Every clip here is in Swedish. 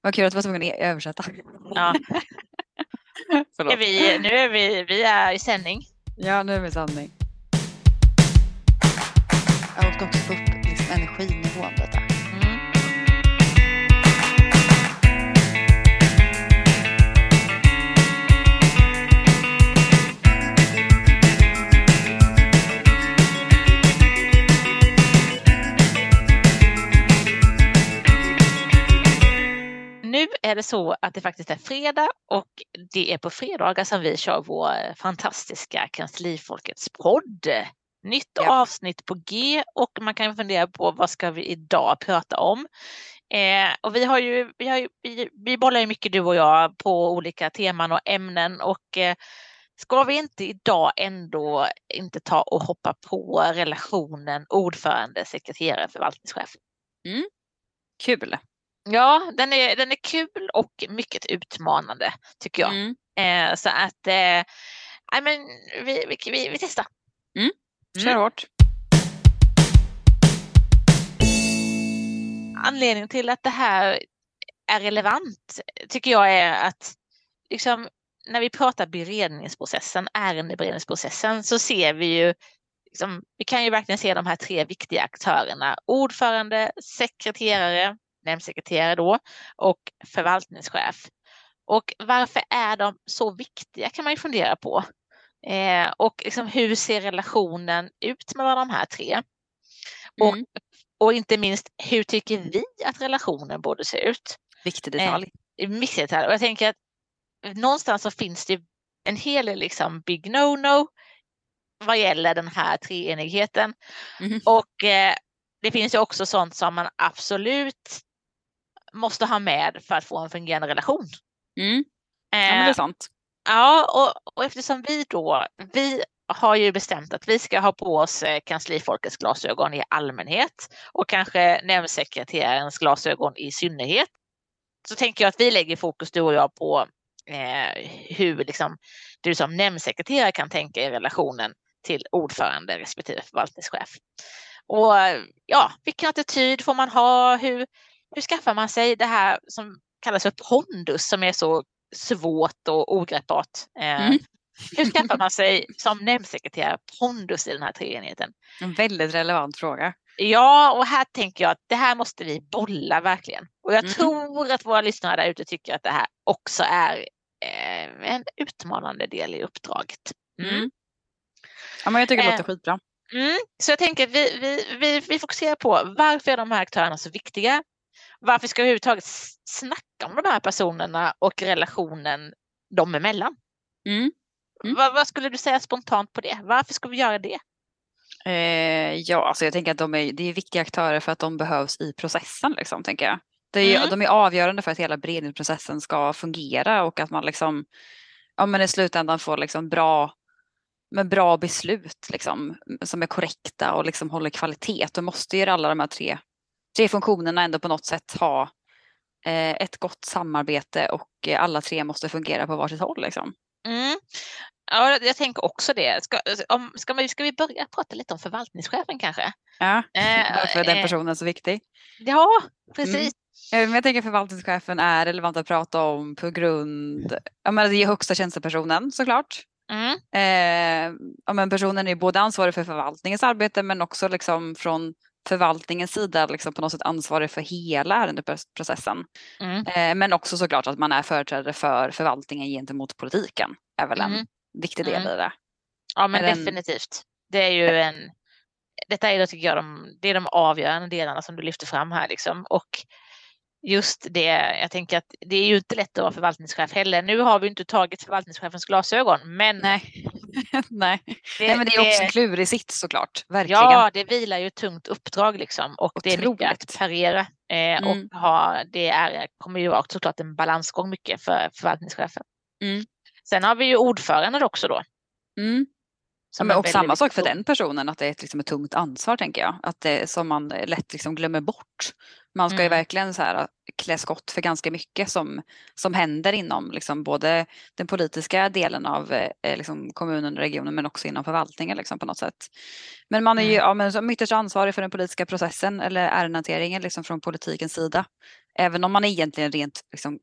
Vad kul att du var tvungen att översätta. Ja. är vi, nu är vi, vi är i sändning. Ja, nu är vi i sändning. Jag ska också upp liksom energinivån lite. Är det så att det faktiskt är fredag och det är på fredagar som vi kör vår fantastiska Kanslifolkets podd. Nytt Ja. avsnitt på G och man kan fundera på vad ska vi idag prata om? Eh, och vi har ju, vi, har ju vi, vi bollar ju mycket du och jag på olika teman och ämnen och eh, ska vi inte idag ändå inte ta och hoppa på relationen ordförande, sekreterare, förvaltningschef? Kul. Ja, den är, den är kul och mycket utmanande tycker jag. Mm. Eh, så att, eh, men vi, vi, vi, vi testar. Kör Mm. hårt. Anledningen till att det här är relevant tycker jag är att liksom, när vi pratar beredningsprocessen, ärendeberedningsprocessen, så ser vi ju liksom, vi kan ju verkligen se de här tre viktiga aktörerna. Ordförande, sekreterare, nämndsekreterare då och förvaltningschef. Och varför är de så viktiga kan man ju fundera på. Eh, och liksom, hur ser relationen ut mellan de här tre? Och, Mm. och inte minst, hur tycker vi att relationen borde se ut? Viktig detalj. i mycket här. Och jag tänker att någonstans så finns det en hel del liksom big no-no vad gäller den här treenigheten. Mhm. Och eh, det finns ju också sånt som man absolut måste ha med för att få en fungerande relation. Mm. Ja, men det är Eh, sant. ja, och, och eftersom vi då, vi har ju bestämt att vi ska ha på oss eh, kanslifolkets glasögon i allmänhet och kanske nämndsekreterarens glasögon i synnerhet. Så tänker jag att vi lägger fokus du och jag på eh, hur liksom, du som nämndsekreterare kan tänka i relationen till ordförande respektive förvaltningschef. Och ja, vilken attityd får man ha? Hur, hur skaffar man sig det här som kallas för pondus som är så svårt och ogreppbart? Eh, Mm. Hur skaffar man sig som nämndsekreterare pondus i den här treenigheten? En väldigt relevant fråga. Ja, och här tänker jag att det här måste vi bolla verkligen. Och jag Mm. tror att våra lyssnare där ute tycker att det här också är eh, en utmanande del i uppdraget. Mm. Mm. Ja, men jag tycker det Eh. låter skitbra. Mm. Så jag tänker att vi, vi, vi, vi fokuserar på varför är de här aktörerna så viktiga? Varför ska vi överhuvudtaget snacka om de här personerna och relationen dem emellan? Mm. Mm. Vad, vad skulle du säga spontant på det? Varför ska vi göra det? Eh, ja, alltså jag tänker att de är, det är viktiga aktörer för att de behövs i processen. Liksom, tänker jag. Är, Mm. De är avgörande för att hela beredningsprocessen ska fungera och att man liksom, ja, men i slutändan får liksom bra, med bra beslut liksom, som är korrekta och liksom håller kvalitet. Då måste ju alla de här tre, tre funktionerna ändå på något sätt ha eh, ett gott samarbete och eh, alla tre måste fungera på varsitt håll. Liksom. Mm. Ja, jag- tänker också det. Ska, om, ska, vi, ska vi börja prata lite om förvaltningschefen kanske? Ja, Eh, varför är den eh, personen så viktig? Ja, precis. Eh, Men jag tänker förvaltningschefen är relevant att prata om på grund, ja men det är högsta tjänstepersonen såklart. Mm. Eh, ja men personen är både ansvarig för förvaltningens arbete men också liksom från förvaltningens sida liksom på något sätt ansvarig för hela ärendeprocessen. Mm. Eh, men också såklart att man är företrädare för förvaltningen gentemot politiken är väl en Mm. viktig del Mm. i det. Ja, men Är definitivt. Det är ju en... Detta är då, tycker jag, de, det är de avgörande delarna som du lyfter fram här. Liksom. Och just det, jag tänker att det är ju inte lätt att vara förvaltningschef heller. Nu har vi inte tagit förvaltningschefens glasögon, men Nej. Nej. det, Nej men det är också en klurig sits såklart, verkligen. Ja, det vilar ju ett tungt uppdrag liksom och det är mycket Otroligt. att parera. Eh, Mm. och ha, det är, kommer ju vara såklart en balansgång mycket för förvaltningschefen. Mm. Sen har vi ju ordföranden också då. Mm. Ja, och samma sak för den personen, att det är ett, liksom ett tungt ansvar tänker jag. Att det, som man lätt liksom glömmer bort. Man ska ju Mm. verkligen så här, klä skott för ganska mycket som, som händer inom liksom, både den politiska delen av eh, liksom, kommunen och regionen men också inom förvaltningen liksom, på något sätt. Men man är ju Mm. ja, men som ytterst ansvarig för den politiska processen eller ärendehanteringen liksom, från politikens sida. Även om man är egentligen rent, liksom,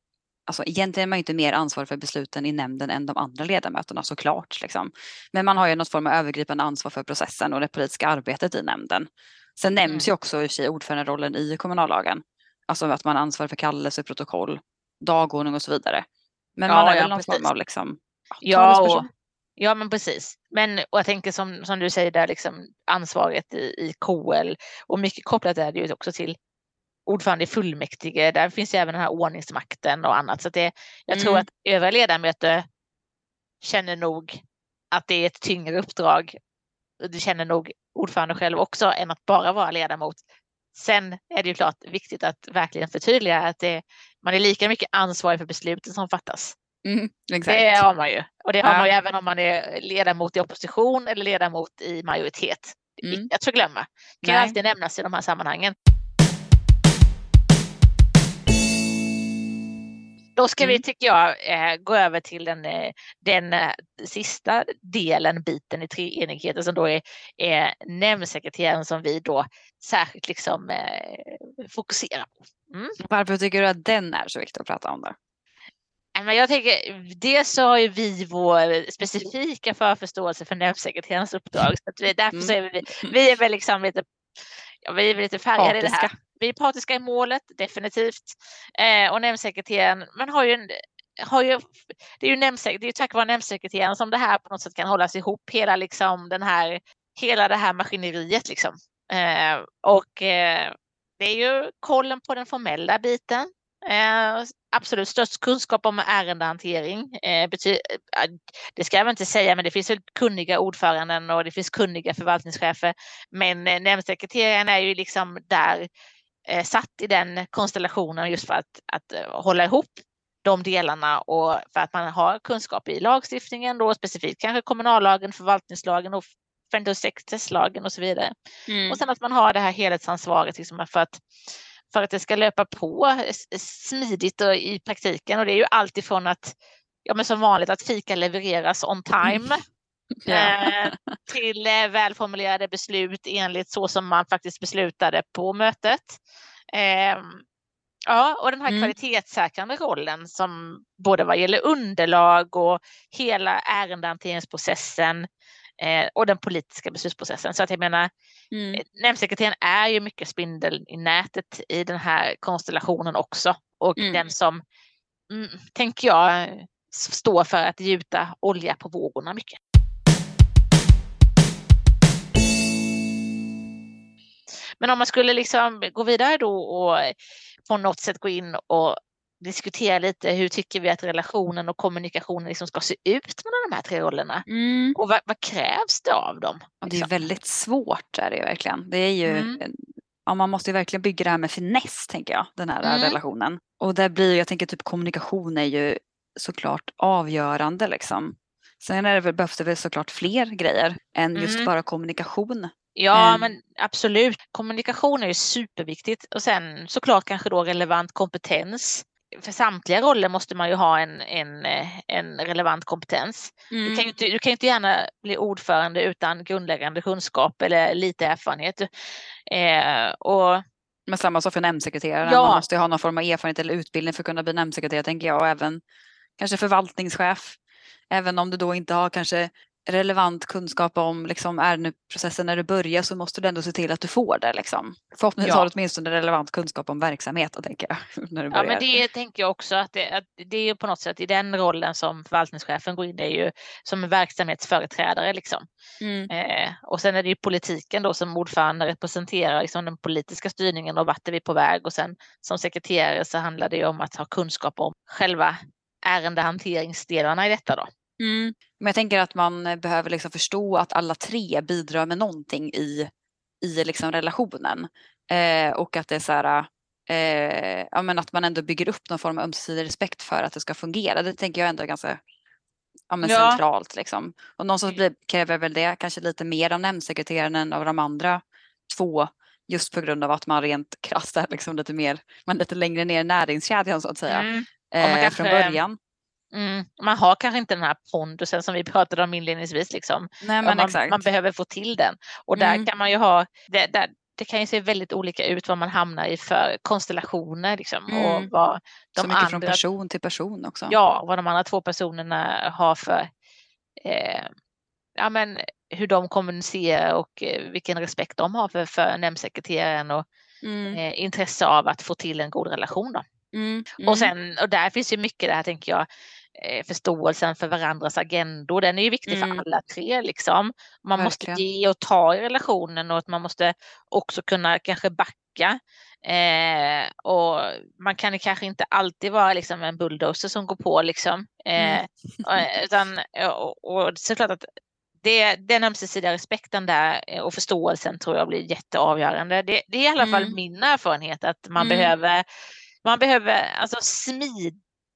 alltså egentligen är man inte mer ansvarig för besluten i nämnden än de andra ledamöterna såklart. Liksom. Men man har ju något form av övergripande ansvar för processen och det politiska arbetet i nämnden. Sen nämns mm. ju också i sig ordföranderollen i kommunallagen. Alltså att man ansvarar för kallelse, protokoll, dagordning och så vidare. Men ja, man är ja, väl någon precis. form av liksom, ja, och, ja, men precis. Men och jag tänker som, som du säger där, liksom, ansvaret i, i KL och mycket kopplat är det ju också till ordförande i fullmäktige. Där finns ju även den här ordningsmakten och annat. Så det, jag mm. tror att övriga ledamöter känner nog att det är ett tyngre uppdrag. Det känner nog ordförande själv också än att bara vara ledamot. Sen är det ju klart viktigt att verkligen förtydliga att det, man är lika mycket ansvarig för besluten som fattas. Mm, det har man ju. Och det har ja. man ju även om man är ledamot i opposition eller ledamot i majoritet. Mm. Jag tror glömma. Det kan alltid nämnas i de här sammanhangen. Då ska mm. vi, tycker jag, eh, gå över till den, eh, den eh, sista delen, biten i treenigheten som då är, är nämndsekreteraren som vi då särskilt liksom fokuserar på. Mm. Varför tycker du att den är så viktig att prata om? Då? Men jag tänker, dels så har ju vi vår specifika förförståelse för nämndsekreterarens uppdrag. Så vi, därför mm. så är vi, vi är väl liksom lite, ja, vi är lite färgade i det här vi är partiska i målet, definitivt. Eh, och nämndsekreteraren, man har ju en har ju, det är ju det är tack vare nämndsekreteraren som det här på något sätt kan hållas ihop, hela liksom den här, hela det här maskineriet liksom. Eh, och eh, det är ju kollen på den formella biten. Eh, absolut störst kunskap om ärendehantering. Eh, eh det ska jag väl inte säga, men det finns kunniga ordföranden och det finns kunniga förvaltningschefer. Men eh, nämndsekreteraren är ju liksom där eh, satt i den konstellationen just för att, att eh, hålla ihop de delarna och för att man har kunskap i lagstiftningen då specifikt kanske kommunallagen, förvaltningslagen och offentlig och sekretesslagen och så vidare. Mm. Och sen att man har det här helhetsansvaret liksom för att för att det ska löpa på smidigt och i praktiken och det är ju alltifrån att ja men som vanligt att fika levereras on time eh, till eh, välformulerade beslut enligt så som man faktiskt beslutade på mötet. Eh, ja, och den här mm. kvalitetssäkrande rollen som både vad gäller underlag och hela ärendehanteringsprocessen eh, och den politiska beslutsprocessen. Så att jag menar, mm. Nämndsekreteraren är ju mycket spindeln i nätet i den här konstellationen också och mm. den som, mm, tänker jag, står för att gjuta olja på vågorna mycket. Men om man skulle liksom gå vidare då och på något sätt gå in och diskutera lite hur tycker vi att relationen och kommunikationen liksom ska se ut mellan de här tre rollerna? Mm. Och vad, vad, krävs det av dem? Liksom? Det är liksom? väldigt svårt är det verkligen. Det är ju, mm. ja, man måste ju verkligen bygga det här med finess tänker jag, den här mm. relationen. Och där blir jag tänker typ kommunikation är ju såklart avgörande liksom. Sen är det behövs det väl såklart fler grejer än just mm. bara kommunikation. Ja, mm. men absolut. Kommunikation är ju superviktigt och sen såklart kanske då relevant kompetens. För samtliga roller måste man ju ha en, en, en relevant kompetens. Mm. Du, kan ju inte, du kan inte gärna bli ordförande utan grundläggande kunskap eller lite erfarenhet. Eh, och men samma sak för nämndsekreterare, ja. man måste ha någon form av erfarenhet eller utbildning för att kunna bli nämndsekreterare tänker jag och även kanske förvaltningschef. Även om du då inte har kanske relevant kunskap om liksom, ärendeprocessen när du börjar så måste du ändå se till att du får det. Liksom. Förhoppningsvis ja. har du åtminstone relevant kunskap om verksamheten tänker jag. När du börjar. Ja men det tänker jag också att det, att det är på något sätt i den rollen som förvaltningschefen går in det är ju som verksamhetsföreträdare. Liksom. Mm. Eh, och sen är det ju politiken då som ordförande representerar liksom, den politiska styrningen och vart är vi på väg och sen som sekreterare så handlar det ju om att ha kunskap om själva ärendehanteringsdelarna i detta då. Mm. Men jag tänker att man behöver liksom förstå att alla tre bidrar med någonting i, i liksom relationen. Eh, och att det är så här, eh, ja, men att man ändå bygger upp någon form av ömsesidig respekt för att det ska fungera. Det tänker jag ändå är ganska ja, men ja. centralt. Liksom. Och någonstans blir, kräver väl det kanske lite mer av nämndsekreteraren än av de andra två. Just på grund av att man rent krasst är liksom lite mer, man lite längre ner i näringskedjan så att säga. Mm. Eh, från början. Mm. Man har kanske inte den här pondusen som vi pratade om inledningsvis. Liksom. Nej, man, man, behöver få till den. Och där mm. kan man ju ha, det, där, det kan ju se väldigt olika ut vad man hamnar i för konstellationer liksom. Mm. Och vad de så mycket andra, från person till person också. ja, vad de andra två personerna har för eh, ja, men hur de kommunicerar och eh, vilken respekt de har för, för nämndsekreteraren och Mm, eh, intresse av att få till en god relation. Då. mm, mm. Och, sen, och där finns ju mycket där tänker jag, förståelsen för varandras agendor. Den är ju viktig Mm. för alla tre. Liksom. Man måste Verkligen. ge och ta i relationen och att man måste också kunna kanske backa. Eh, och man kan kanske inte alltid vara liksom en bulldozer som går på liksom. Eh, Mm. och- utan, och, och såklart att det, den ömsesidiga respekten där eh, och förståelsen tror jag blir jätteavgörande. Det, det är i alla fall Mm. min erfarenhet att man Mm. behöver, man behöver, alltså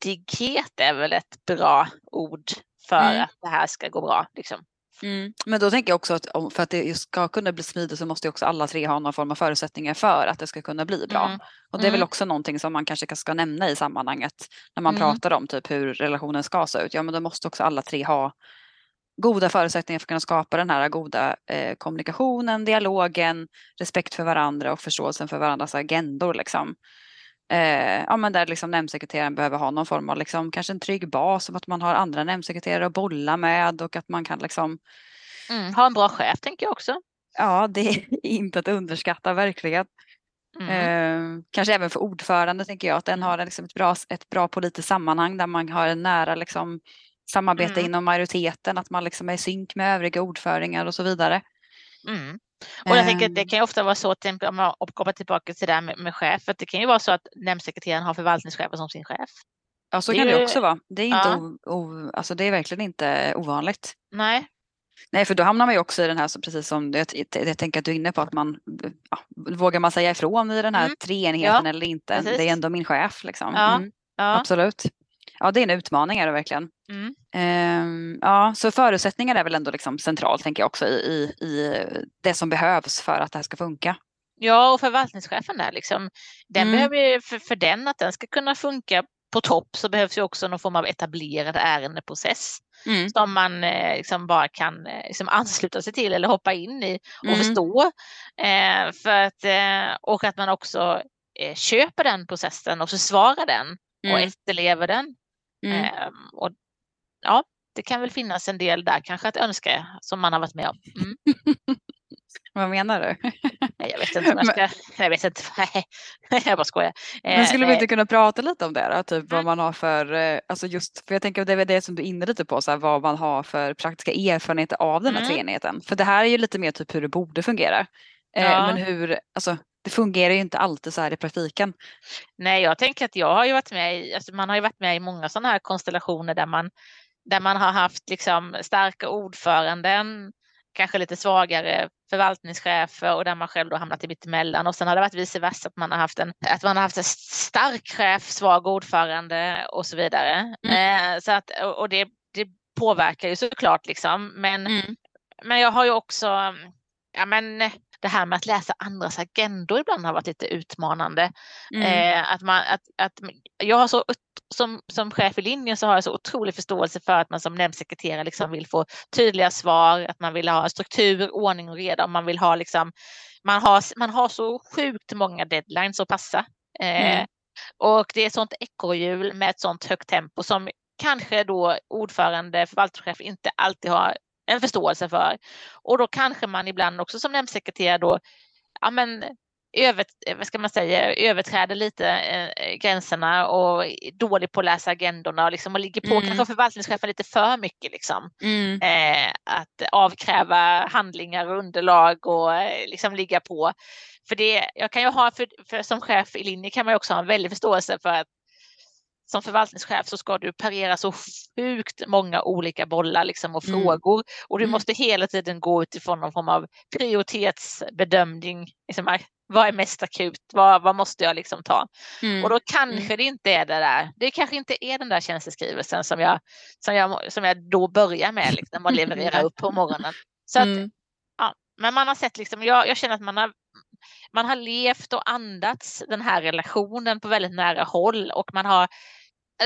smidighet är väl ett bra ord för Mm. att det här ska gå bra. Liksom. Mm. Men då tänker jag också att för att det ska kunna bli smidigt så måste ju också alla tre ha någon form av förutsättningar för att det ska kunna bli bra. Mm. Och det är väl Mm. också någonting som man kanske ska nämna i sammanhanget när man Mm. pratar om typ hur relationen ska se ut. Ja men då måste också alla tre ha goda förutsättningar för att kunna skapa den här goda eh, kommunikationen, dialogen, respekt för varandra och förståelsen för varandras agendor. Liksom. Eh, ja, men där liksom nämndsekreteraren behöver ha någon form av liksom, kanske en trygg bas om att man har andra nämndsekreterare att bolla med och att man kan liksom Mm. Ha en bra chef tänker jag också. Ja, det är inte att underskatta verkligen. Mm. Eh, kanske även för ordförande tänker jag att den har liksom ett, bra, ett bra politiskt sammanhang där man har en nära liksom, samarbete Mm. inom majoriteten, att man liksom är i synk med övriga ordföringar och så vidare. Mm. Och jag tänker att det Ehm. kan ju ofta vara så, om man kommer tillbaka till det där med, med chef, att det kan ju vara så att nämndsekreteraren har förvaltningschefen som sin chef. Ja, så Det kan är det ju- också vara. Det är, inte Ja. o, o, alltså det är verkligen inte ovanligt. Nej, Nej, för då hamnar man ju också i den här, som precis som jag, jag tänker att du är inne på, att man ja, vågar man säga ifrån i den här Mm. treenigheten Ja, eller inte. precis. Det är ändå min chef. Liksom. Ja. Mm, absolut. Ja, det är en utmaning är det verkligen. Mm. Ehm, ja, så förutsättningar är väl ändå liksom centralt tänker jag också i, i, i det som behövs för att det här ska funka. Ja, och förvaltningschefen där liksom, den Mm. behöver ju, för, för den att den ska kunna funka på topp så behövs ju också någon form av etablerad ärendeprocess Mm. som man eh, liksom bara kan eh, liksom ansluta sig till eller hoppa in i och Mm. förstå. Eh, för att, eh, och att man också eh, köper den processen och försvarar den och Mm. efterlever den. Mm. Eh, och, ja, det kan väl finnas en del där kanske att önska som man har varit med om. Mm. Vad menar du? Nej, jag vet inte om jag ska... Jag vet inte. jag bara skojar. Men Eh, skulle vi nej. inte kunna prata lite om det då? Typ vad Mm. man har för, eh, alltså just, för jag tänker att det är det som du är inne lite på, så här, vad man har för praktiska erfarenheter av den här Mm. treenigheten. För det här är ju lite mer typ hur det borde fungera. Eh, Ja. Men hur, alltså det fungerar ju inte alltid så här i praktiken. Nej, jag tänker att jag har ju varit med i, alltså man har ju varit med i många sådana här konstellationer där man, där man har haft liksom starka ordföranden, kanske lite svagare förvaltningschefer och där man själv då hamnat i mittemellan och sen har det varit vice versa, att man har haft en, att man har haft en stark chef, svag ordförande och så vidare. Eh, så att, och och det, det påverkar ju såklart liksom, men Mm. men jag har ju också, ja men det här med att läsa andras agendor ibland har varit lite utmanande. Mm. Eh, att man, att, att jag har så, som, som chef i linjen så har jag så otrolig förståelse för att man som nämndsekreterare liksom vill få tydliga svar, att man vill ha struktur, ordning och reda. Man vill ha liksom, man har, man har så sjukt många deadlines att passa. Eh, Mm. Och det är ett sånt ekorrhjul med ett sånt högt tempo som kanske då ordförande, förvaltningschef inte alltid har en förståelse för. Och då kanske man ibland också som nämndsekreterare då, ja men över, vad ska man säga, överträder lite eh, gränserna och är dålig på att läsa agendorna och, liksom, och ligger på Mm. kanske förvaltningschefen lite för mycket. Liksom. Mm. Eh, att avkräva handlingar och underlag och eh, liksom ligga på. För det, jag kan ju ha, för, för som chef i linje kan man också ha en väldig förståelse för att som förvaltningschef så ska du parera så sjukt många olika bollar liksom och Mm. frågor och du Mm. måste hela tiden gå utifrån någon form av prioritetsbedömning. Liksom, äh, vad är mest akut? Vad, vad måste jag liksom ta? Mm. Och då kanske det inte är det där. Det kanske inte är den där tjänsteskrivelsen som jag, som jag, som jag då börjar med liksom, och levererar upp på morgonen. Så att, Mm. ja, men man har sett liksom, jag, jag känner att man har man har levt och andats den här relationen på väldigt nära håll och man har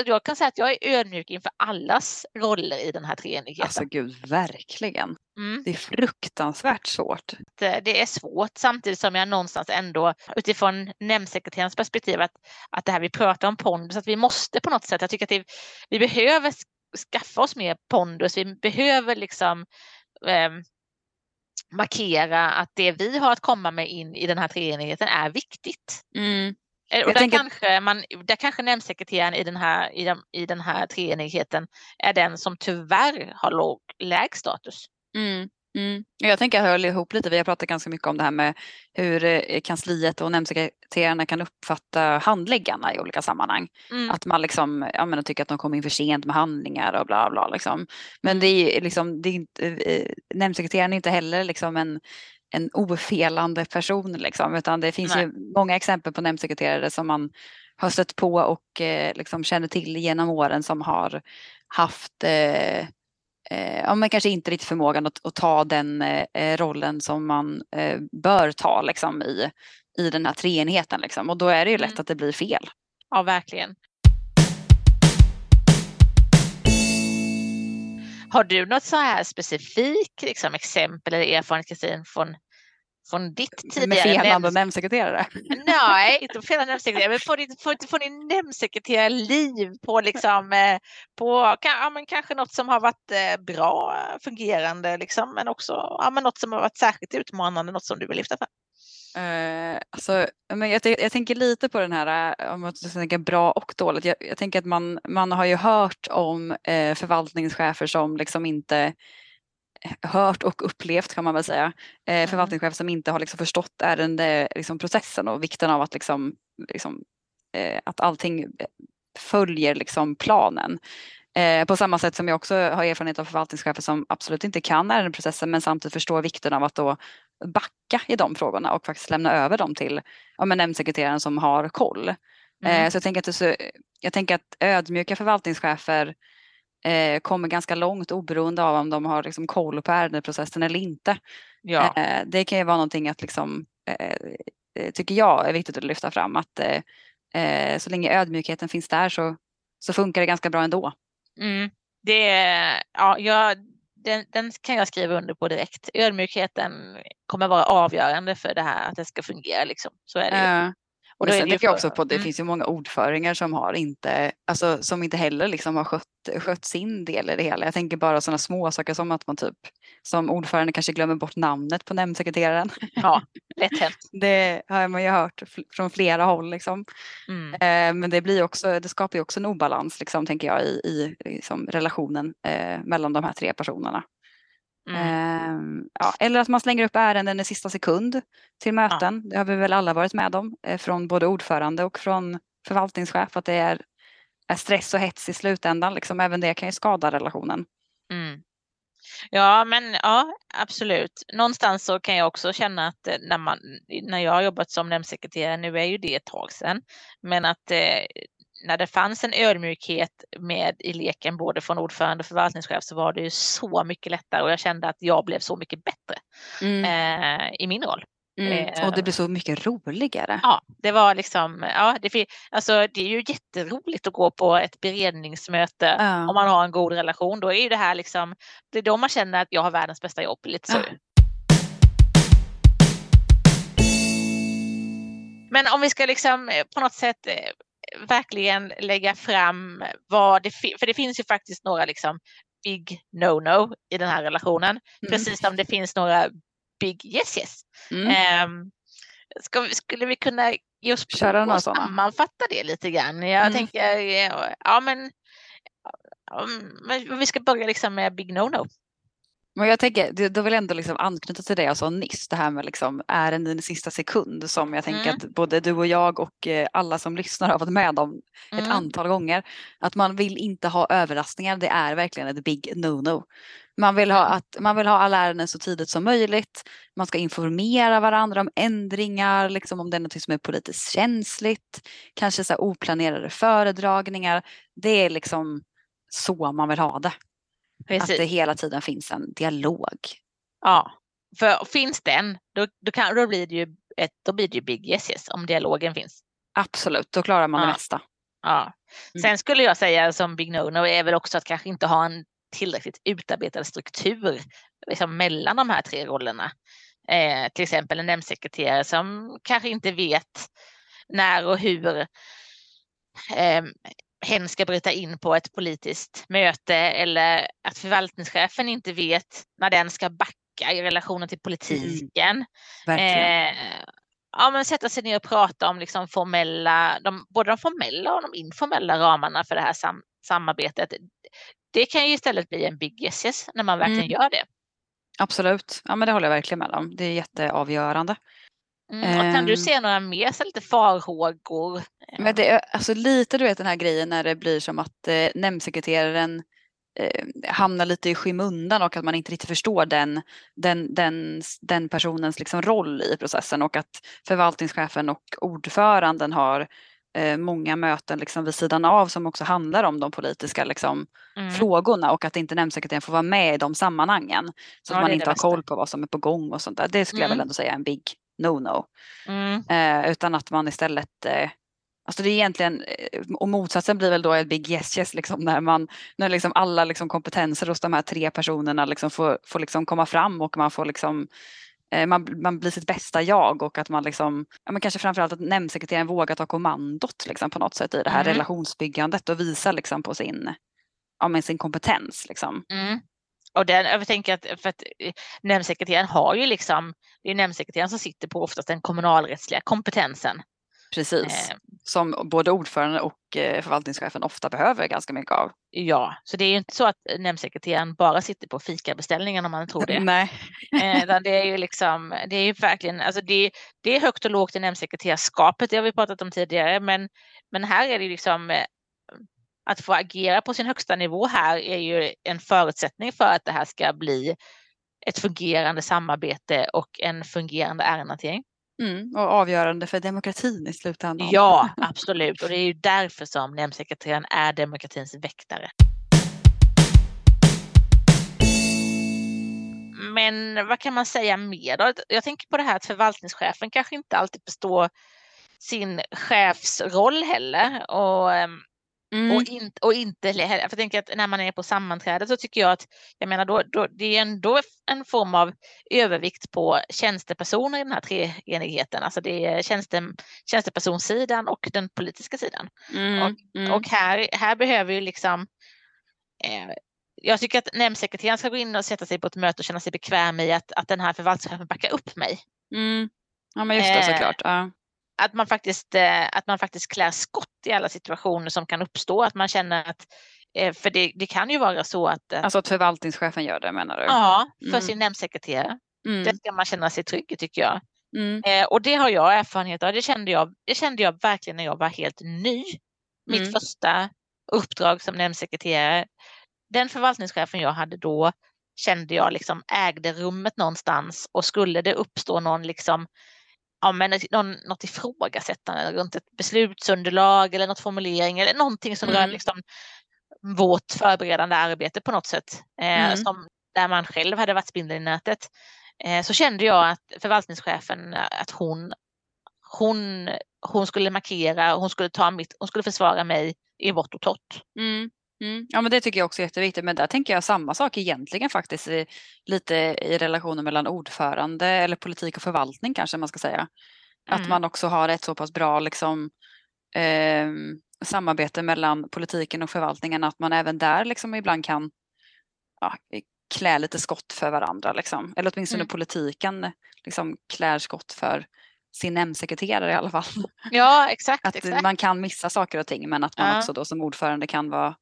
jag kan säga att jag är ödmjuk inför allas roller i den här treenigheten. Alltså gud, verkligen. Mm. Det är fruktansvärt svårt. Det är svårt samtidigt som jag någonstans ändå utifrån nämndsekreterarens perspektiv att, att det här vi pratar om pondus, att vi måste på något sätt, jag tycker att det, vi behöver skaffa oss mer pondus, vi behöver liksom eh, markera att det vi har att komma med in i den här treenigheten är viktigt. Mm. Eh, och där, tänker... kanske man, där kanske nämndsekreteraren i den här, i, den, i den här treenigheten är den som tyvärr har låg, lägst status. Mm. Mm. Jag tänker att jag höll ihop lite, vi har pratat ganska mycket om det här med hur eh, kansliet och nämndsekreterarna kan uppfatta handläggarna i olika sammanhang. Mm. Att man liksom, ja, men, tycker att de kommer in för sent med handlingar och bla bla. Liksom. Men det är liksom, det är inte, eh, nämndsekreteraren är inte heller liksom en, en ofelande person liksom, utan det finns Nej. ju många exempel på nämndsekreterare som man har stött på och eh, liksom känner till genom åren som har haft eh, eh, ja, men kanske inte riktigt förmågan att, att ta den eh, rollen som man eh, bör ta liksom, i, i den här treenigheten. Liksom. Och då är det ju lätt mm. att det blir fel. Ja, verkligen. Har du något så här specifikt liksom, exempel eller erfarenhet Kristin från från ditt tidigare... Med felande nämndsekreterare? Nej, inte felande nämndsekreterare, men på ditt, på, på din nämndsekreterarliv, på, liksom, eh, på ja, men kanske något som har varit eh, bra fungerande, liksom, men också ja, men något som har varit särskilt utmanande, något som du vill lyfta fram? Uh, alltså, men jag, jag, tänker lite på den här, om man tänker bra och dåligt. Jag, jag, tänker att man, man har ju hört om eh, förvaltningschefer som liksom inte hört och upplevt kan man väl säga. Eh, mm. förvaltningschef som inte har liksom förstått ärendeprocessen liksom, och vikten av att, liksom, liksom, eh, att allting följer liksom, planen. Eh, på samma sätt som jag också har erfarenhet av förvaltningschefer som absolut inte kan ärendeprocessen men samtidigt förstår vikten av att då backa i de frågorna och faktiskt lämna över dem till ja, nämndsekreteraren som har koll. Eh, mm. så jag tänker, att så, jag tänker att ödmjuka förvaltningschefer eh, kommer ganska långt oberoende av om de har liksom koll på ärendeprocessen eller inte. Ja. Eh, det kan ju vara någonting att liksom, eh, eh tycker jag är viktigt att lyfta fram att eh, eh, så länge ödmjukheten finns där så, så funkar det ganska bra ändå. Mm. Det, ja, jag, den, den, kan jag skriva under på direkt. Ödmjukheten kommer vara avgörande för det här att det ska fungera. Liksom. Så är det ju. Och Men sen tänker jag också på att det mm. finns ju många ordföringar som har inte, alltså som inte heller liksom har skött, skött sin del i det hela. Jag tänker bara sådana små saker som att man typ som ordförande kanske glömmer bort namnet på nämndsekreteraren. Ja, lätt hänt. Det har man ju hört från flera håll liksom. Mm. Eh, men det blir också, det skapar ju också en obalans liksom tänker jag i, i liksom, relationen eh, mellan de här tre personerna. Mm. Eh, ja, eller att man slänger upp ärenden i sista sekund till möten. Ja. Det har vi väl alla varit med om eh, från både ordförande och från förvaltningschef att det är, är stress och hets i slutändan. Liksom. Även det kan ju skada relationen. Mm. Ja, men ja, absolut. Någonstans så kan jag också känna att eh, när, man, när jag har jobbat som nämndsekreterare, nu är ju det ett tag sedan, men att eh, när det fanns en ödmjukhet med i leken både från ordförande och förvaltningschef så var det ju så mycket lättare och jag kände att jag blev så mycket bättre mm. eh, i min roll. Mm. Eh, och det blev så mycket roligare. Ja, det var liksom, ja, det, alltså, det är ju jätteroligt att gå på ett beredningsmöte ja. om man har en god relation. Då är ju det här liksom, det är då man känner att jag har världens bästa jobb. Lite så. Ja. Men om vi ska liksom eh, på något sätt eh, verkligen lägga fram vad det finns, för det finns ju faktiskt några liksom big no-no i den här relationen, mm. precis som det finns några big yes yes. Mm. Um, ska, skulle vi kunna ge oss på att sammanfatta det lite grann? Jag mm. tänker, ja men om vi ska börja liksom med big no-no. Men jag tänker, då vill jag ändå liksom anknyta till det jag sa nyss, det här med liksom ärenden i sista sekund som jag tänker mm. att både du och jag och eh, alla som lyssnar har varit med om ett mm. antal gånger. Att man vill inte ha överraskningar, det är verkligen ett big no-no. Man vill, ha att, man vill ha alla ärenden så tidigt som möjligt. Man ska informera varandra om ändringar, liksom om det är något som är politiskt känsligt. Kanske så oplanerade föredragningar. Det är liksom så man vill ha det. Precis. Att det hela tiden finns en dialog. Ja, för finns den då, då, kan, då, blir, det ju ett, då blir det ju big yes, yes om dialogen finns. Absolut, då klarar man ja. det mesta. Ja. Mm. Sen skulle jag säga som Big No-No är väl också att kanske inte ha en tillräckligt utarbetad struktur liksom mellan de här tre rollerna. Eh, till exempel en nämndsekreterare som kanske inte vet när och hur eh, hen ska bryta in på ett politiskt möte eller att förvaltningschefen inte vet när den ska backa i relationen till politiken. Mm. Eh, ja, men sätta sig ner och prata om liksom formella, de, både de formella och de informella ramarna för det här sam, samarbetet. Det kan ju istället bli en big yes, yes när man verkligen Mm. gör det. Absolut. Ja, men det håller jag verkligen med om. Det är jätteavgörande. Mm. Och kan du Ehm. se några mer så lite farhågor? Men det är alltså lite du vet den här grejen när det blir som att eh, nämndsekreteraren eh, hamnar lite i skymundan och att man inte riktigt förstår den, den, den, den personens liksom roll i processen och att förvaltningschefen och ordföranden har eh, många möten liksom vid sidan av som också handlar om de politiska liksom, Mm. frågorna och att inte nämndsekreteraren får vara med i de sammanhangen. Så Ja, att man inte har koll på vad som är på gång och sånt där. Det skulle jag väl Mm. ändå säga är en big no-no. Mm. Eh, utan att man istället eh, Alltså det är egentligen, eh, och motsatsen blir väl då ett big yes yes liksom när man, när liksom alla liksom kompetenser hos de här tre personerna liksom får, får liksom komma fram och man får liksom eh, man, man blir sitt bästa jag och att man liksom, ja men kanske framförallt att nämndsekreteraren vågar ta kommandot liksom på något sätt i det här Mm. relationsbyggandet och visa liksom på sin, ja men sin kompetens liksom. Mm. Och den, jag tänker att, för att eh, nämndsekreteraren har ju liksom, det är nämndsekreteraren som sitter på oftast den kommunalrättsliga kompetensen. Precis. Eh, Som både ordförande och eh, förvaltningschefen ofta behöver ganska mycket av. ja, så det är ju inte så att nämndsekreteraren bara sitter på fikabeställningen om man tror det. Nej. Eh, det är ju liksom, det är ju verkligen, alltså det, det är högt och lågt i nämndsekreterarskapet, det har vi pratat om tidigare, men, men här är det ju liksom eh, att få agera på sin högsta nivå här är ju en förutsättning för att det här ska bli ett fungerande samarbete och en fungerande ärendehantering. Mm, och avgörande för demokratin i slutändan. Ja, absolut. Och det är ju därför som nämndsekreteraren är demokratins väktare. Men vad kan man säga mer då? Jag tänker på det här att förvaltningschefen kanske inte alltid förstår sin chefsroll heller. Och, ehm, Mm. och, in, och inte heller, för jag tänker att när man är på sammanträde så tycker jag att jag menar då, då, det är ändå en form av övervikt på tjänstepersoner i den här treenigheten. Alltså det är tjänste, tjänstepersonsidan och den politiska sidan. Mm. Mm. Och här, här behöver ju liksom eh, jag tycker att nämndsekreteraren ska gå in och sätta sig på ett möte och känna sig bekväm i att, att den här förvaltningschefen backar upp mig. Mm. Ja men just det Eh, såklart. Ja. Att man, faktiskt, eh, att man faktiskt klär skott i alla situationer som kan uppstå. Att man känner att, eh, för det, det kan ju vara så att, eh, Alltså att förvaltningschefen gör det menar du? ja, för Mm. sin nämndsekreterare. Det Mm. ska man känna sig trygg tycker jag. Mm. Och det har jag erfarenhet av. Det kände jag, det kände jag verkligen när jag var helt ny. Mitt Mm. första uppdrag som nämndsekreterare. Den förvaltningschefen jag hade då kände jag liksom ägde rummet någonstans och skulle det uppstå någon liksom ja, men någon, något ifrågasättande runt ett beslutsunderlag eller något formulering eller någonting som rör Mm. liksom vårt förberedande arbete på något sätt. Eh, Mm. som, där man själv hade varit spindeln i nätet. Eh, så kände jag att förvaltningschefen, eh, att hon, hon, hon skulle markera, hon skulle, ta mitt, hon skulle försvara mig i vått och torrt. Mm. Mm. Ja men det tycker jag också är jätteviktigt men där tänker jag samma sak egentligen faktiskt i, lite i relationen mellan ordförande eller politik och förvaltning kanske man ska säga. Att Mm. man också har ett så pass bra liksom, ehm, samarbete mellan politiken och förvaltningen att man även där liksom ibland kan ja, klä lite skott för varandra. Liksom. Eller åtminstone Mm. politiken liksom, klär skott för sin nämndsekreterare i alla fall. Ja, exakt. Att exakt. man kan missa saker och ting men att man Ja. också då som ordförande kan vara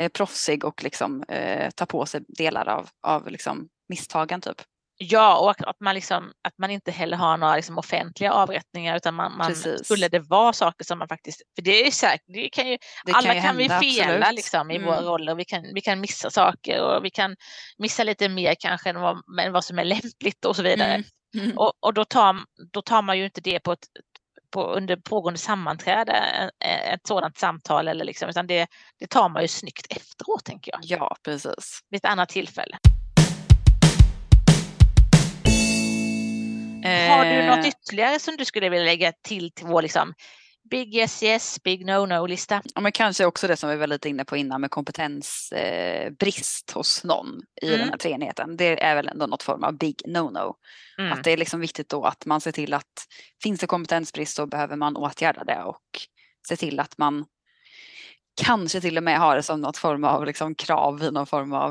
eh, proffsig och liksom, eh, ta på sig delar av, av liksom, misstagen. Typ. Ja, och att- man, liksom, att man inte heller har några liksom offentliga avrättningar utan man, man skulle det vara saker som man faktiskt, för det är säkert, det kan ju, Det alla ju kan, vi fela liksom, i Mm. våra roller, vi kan, vi kan missa saker och vi kan missa lite mer kanske än vad, än vad som är lämpligt och så vidare. Mm. Mm. Och, och då, tar, då tar man ju inte det på ett på, under pågående sammanträde, eh, ett sådant samtal, eller liksom, utan det, det tar man ju snyggt efteråt tänker jag, Ja, precis. vid ett annat tillfälle. Har du något Eh, ytterligare som du skulle vilja lägga till till vår liksom, big yes yes, big no no lista. Ja, men kanske också det som vi var lite inne på innan med kompetensbrist eh, hos någon i mm. den här treenigheten. Det är väl ändå något form av big no no. Mm. Att det är liksom viktigt då att man ser till att finns det kompetensbrist så behöver man åtgärda det och se till att man kanske till och med har det som något form av liksom krav i någon form av,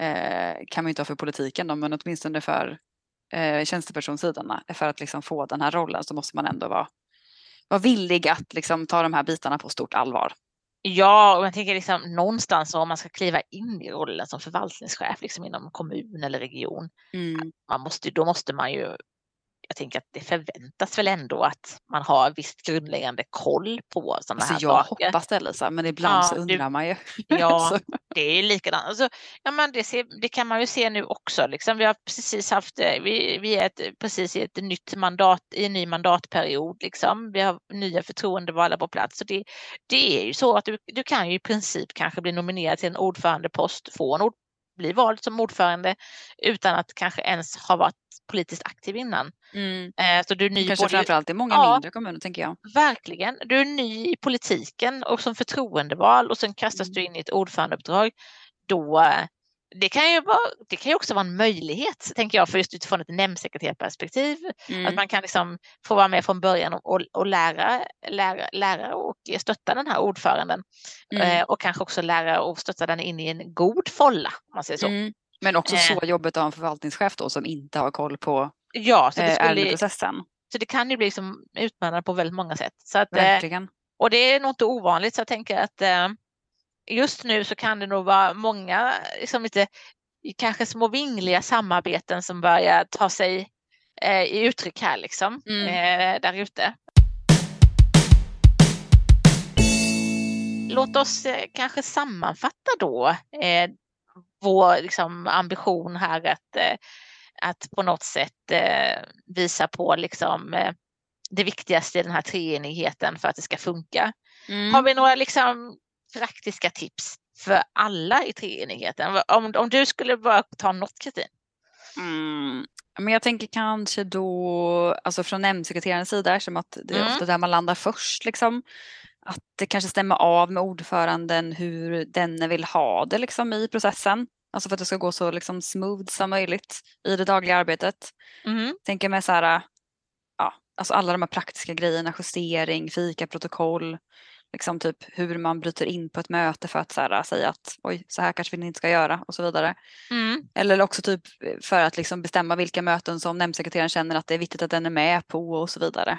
eh, kan man inte ha för politiken då, men åtminstone för eh, tjänstepersonsidorna. För att liksom få den här rollen så måste man ändå vara, vara villig att liksom ta de här bitarna på stort allvar. Ja, och jag tänker liksom någonstans om man ska kliva in i rollen som förvaltningschef liksom inom kommun eller region. Mm. Man måste, då måste man ju jag tänker att det förväntas väl ändå att man har visst grundläggande koll på sådana alltså, här jag saker. Jag hoppas det Lisa, men ibland ja, så undrar du, man ju. Ja, det är likadant. Alltså, ja, men det, ser, det, kan man ju se nu också. Liksom. Vi har precis haft, eh, vi, vi är ett, precis i ett nytt mandat, i en ny mandatperiod. Liksom. Vi har nya förtroendevalda på plats. Så det, det är ju så att du, du kan ju i princip kanske bli nominerad till en ordförandepost, få en ord, bli vald som ordförande utan att kanske ens ha varit politiskt aktiv innan. Mm. Eh, så du är ny Kanske både... framförallt i många ja, mindre kommuner tänker jag. Verkligen. Du är ny i politiken och som förtroendeval och sen kastas mm. du in i ett ordförandeuppdrag. Då, eh, det kan, ju vara, det kan ju också vara en möjlighet, tänker jag, för just utifrån ett nämndsekreterarperspektiv. Mm. Att man kan liksom få vara med från början och, och lära, lära, lära och stötta den här ordföranden. Mm. Eh, och kanske också lära och stötta den in i en god folla, om man säger så. Mm. Men också så eh. jobbigt att ha en förvaltningschef då som inte har koll på ja, så det eh, skulle, ärendeprocessen. Så det kan ju bli liksom utmanande på väldigt många sätt. Så att, eh, Verkligen. Och det är nog inte ovanligt så jag tänker att just nu så kan det nog vara många liksom lite kanske små vingliga samarbeten som börjar ta sig i uttryck här liksom mm. där ute. Låt oss kanske sammanfatta då vår liksom, ambition här att, eh, att på något sätt eh, visa på liksom, eh, det viktigaste i den här treenigheten för att det ska funka. Mm. Har vi några liksom, praktiska tips för alla i treenigheten? Om, om du skulle bara ta något Kristin? Mm. Men jag tänker kanske då, alltså från nämndsekreterarens sida, som att det är mm. ofta där man landar först. Liksom att det kanske stämmer av med ordföranden hur denne vill ha det liksom i processen. Alltså för att det ska gå så liksom smooth som möjligt i det dagliga arbetet. Mm. Tänker mig så här, ja, alltså alla de här praktiska grejerna, justering, fika, protokoll, liksom typ hur man bryter in på ett möte för att så här, säga att oj, så här kanske vi inte ska göra och så vidare. Mm. Eller också typ för att liksom bestämma vilka möten som nämndsekreteraren känner att det är viktigt att den är med på och så vidare.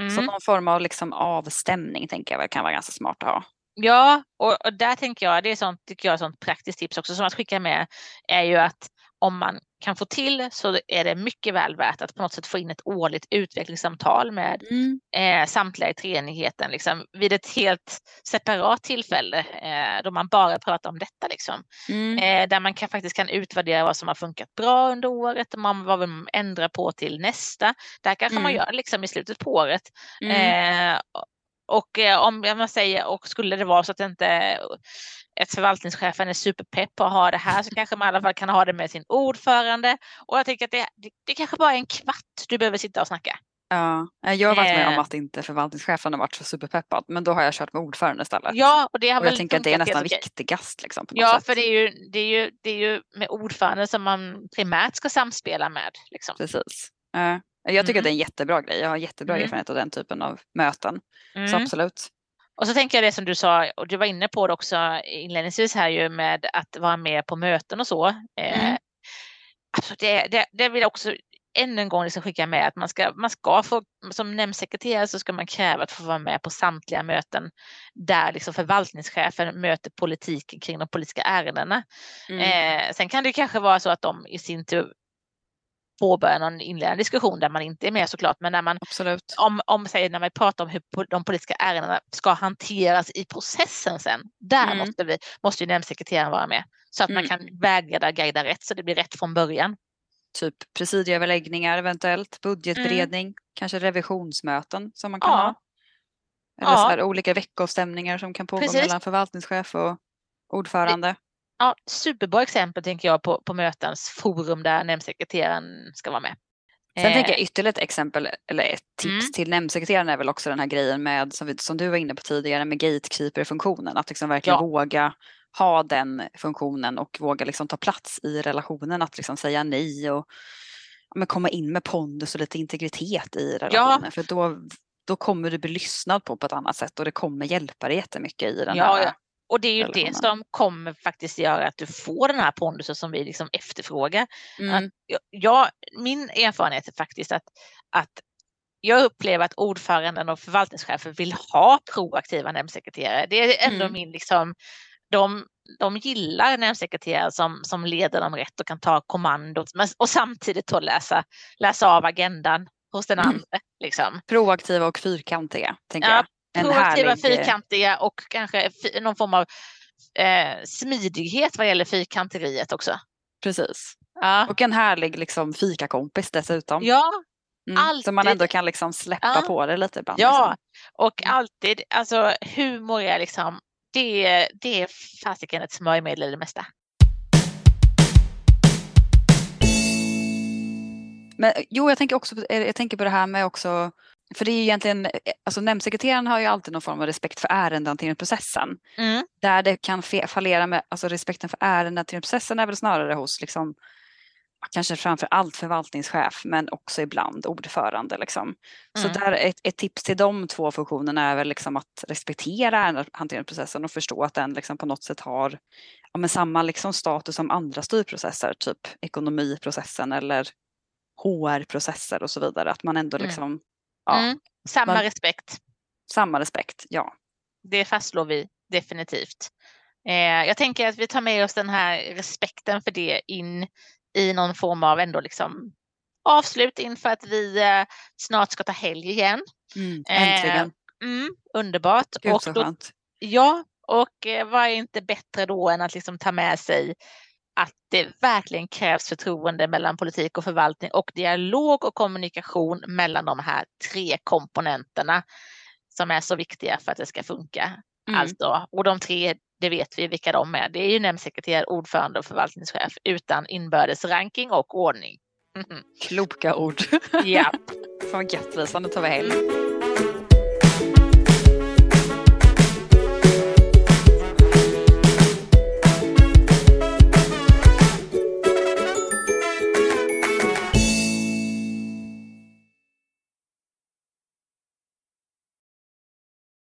Mm. Så någon form av liksom avstämning tänker jag kan vara ganska smart att ha. Ja, och, och, där tänker jag, det är sånt, tycker jag, sånt praktiskt tips också som att skicka med är ju att om man kan få till så är det mycket väl värt att på något sätt få in ett årligt utvecklingssamtal med mm. eh, samtliga i treenigheten liksom, vid ett helt separat tillfälle eh, då man bara pratar om detta. Liksom. Mm. Eh, där man kan, faktiskt kan utvärdera vad som har funkat bra under året och man, vad vill man ändra på till nästa. Där kanske mm. man gör liksom, i slutet på året. Mm. Eh, och eh, om man säger, och skulle det vara så att inte ett förvaltningschefen är superpepp på att ha det här så kanske man i alla fall kan ha det med sin ordförande. Och jag tänker att det, det, det kanske bara är en kvart du behöver sitta och snacka. Ja, jag har varit med om eh. att inte förvaltningschefen har varit så superpeppad men då har jag kört med ordförande istället. Ja, och, det har och jag tänker att det är nästan viktigast. Liksom, ja, för det är, ju, det, är ju, det är ju med ordförande som man primärt ska samspela med. Liksom. Precis. Uh, jag tycker mm. att det är en jättebra grej. Jag har jättebra mm. erfarenhet av den typen av möten. Mm. Så absolut. Och så tänker jag det som du sa, och du var inne på det också inledningsvis här ju med att vara med på möten och så. Eh, mm. alltså det, det, det vill jag också ännu en gång liksom skicka med att man ska, man ska få, som nämndsekreterare så ska man kräva att få vara med på samtliga möten där liksom förvaltningschefen möter politiken kring de politiska ärendena. Mm. Eh, sen kan det kanske vara så att de i sin tur påbörja någon inledande diskussion där man inte är med såklart, men när man, Absolut. om, om säger, när man pratar om hur de politiska ärendena ska hanteras i processen sen, där mm. måste, vi, måste ju nämndsekreteraren vara med så att mm. man kan vägleda, guida rätt så det blir rätt från början. Typ presidieöverläggningar eventuellt, budgetberedning, mm. kanske revisionsmöten som man kan ja. ha. Eller ja. så olika veckostämningar som kan pågå Precis. mellan förvaltningschef och ordförande ja, superbra exempel tänker jag på, på mötens forum där nämndsekreteraren ska vara med. Sen eh. tänker jag ytterligare ett exempel eller ett tips mm. till nämndsekreteraren är väl också den här grejen med som, vi, som du var inne på tidigare med gatekeeper-funktionen. Att liksom verkligen ja. våga ha den funktionen och våga liksom ta plats i relationen. Att liksom säga nej och men komma in med pondus och lite integritet i relationen. Ja. För då, då kommer du bli lyssnad på på ett annat sätt och det kommer hjälpa dig jättemycket i den ja, här ja. Och det är ju det som kommer faktiskt göra att du får den här pondusen som vi liksom efterfrågar. Mm. jag, min erfarenhet är faktiskt att, att jag upplever att ordföranden och förvaltningschefer vill ha proaktiva nämndsekreterare. Det är ändå mm. min liksom, de, de gillar nämndsekreterare som, som leder dem rätt och kan ta kommandot och samtidigt då läsa, läsa av agendan hos den mm. andra. Liksom. Proaktiva och fyrkantiga, tänker ja, jag. En proaktiva, härlig... fyrkantiga och kanske någon form av eh, smidighet vad gäller fyrkanteriet också. Precis. Ja. Och en härlig liksom, fikakompis dessutom. Ja, mm, alltid. Så man ändå kan liksom släppa ja. på det lite ibland. Ja, liksom. och mm. alltid, alltså humor är liksom, det, det är fasiken ett smörjmedel i det mesta. Men jo, jag tänker också jag tänker på det här med också för det är egentligen, alltså nämndsekreteraren har ju alltid någon form av respekt för ärendehanteringsprocessen. Mm. Där det kan fallera med, alltså respekten för ärendehanteringsprocessen är väl snarare hos liksom, kanske framför allt förvaltningschef men också ibland ordförande. Liksom. Så mm. där ett, ett, tips till de två funktionerna är väl liksom att respektera ärendehanteringsprocessen och förstå att den liksom på något sätt har ja, men samma liksom status som andra styrprocesser, typ ekonomiprocessen eller HR-processer och så vidare. Att man ändå mm. Ja. Mm. Samma man, respekt. Samma respekt, ja. Det fastslår vi definitivt. Eh, jag tänker att vi tar med oss den här respekten för det in i någon form av ändå liksom avslut inför att vi eh, snart ska ta helg igen. Mm, äntligen. Eh, mm, underbart. Gud, och då, ja, och eh, vad är inte bättre då än att liksom ta med sig att det verkligen krävs förtroende mellan politik och förvaltning och dialog och kommunikation mellan de här tre komponenterna som är så viktiga för att det ska funka. Mm. Alltså, och de tre, det vet vi vilka de är. Det är ju nämndsekreterare, ordförande och förvaltningschef utan inbördes ranking och ordning. Mm. Kloka ord. Ja. Fan gött Lisa, nu tar vi helg.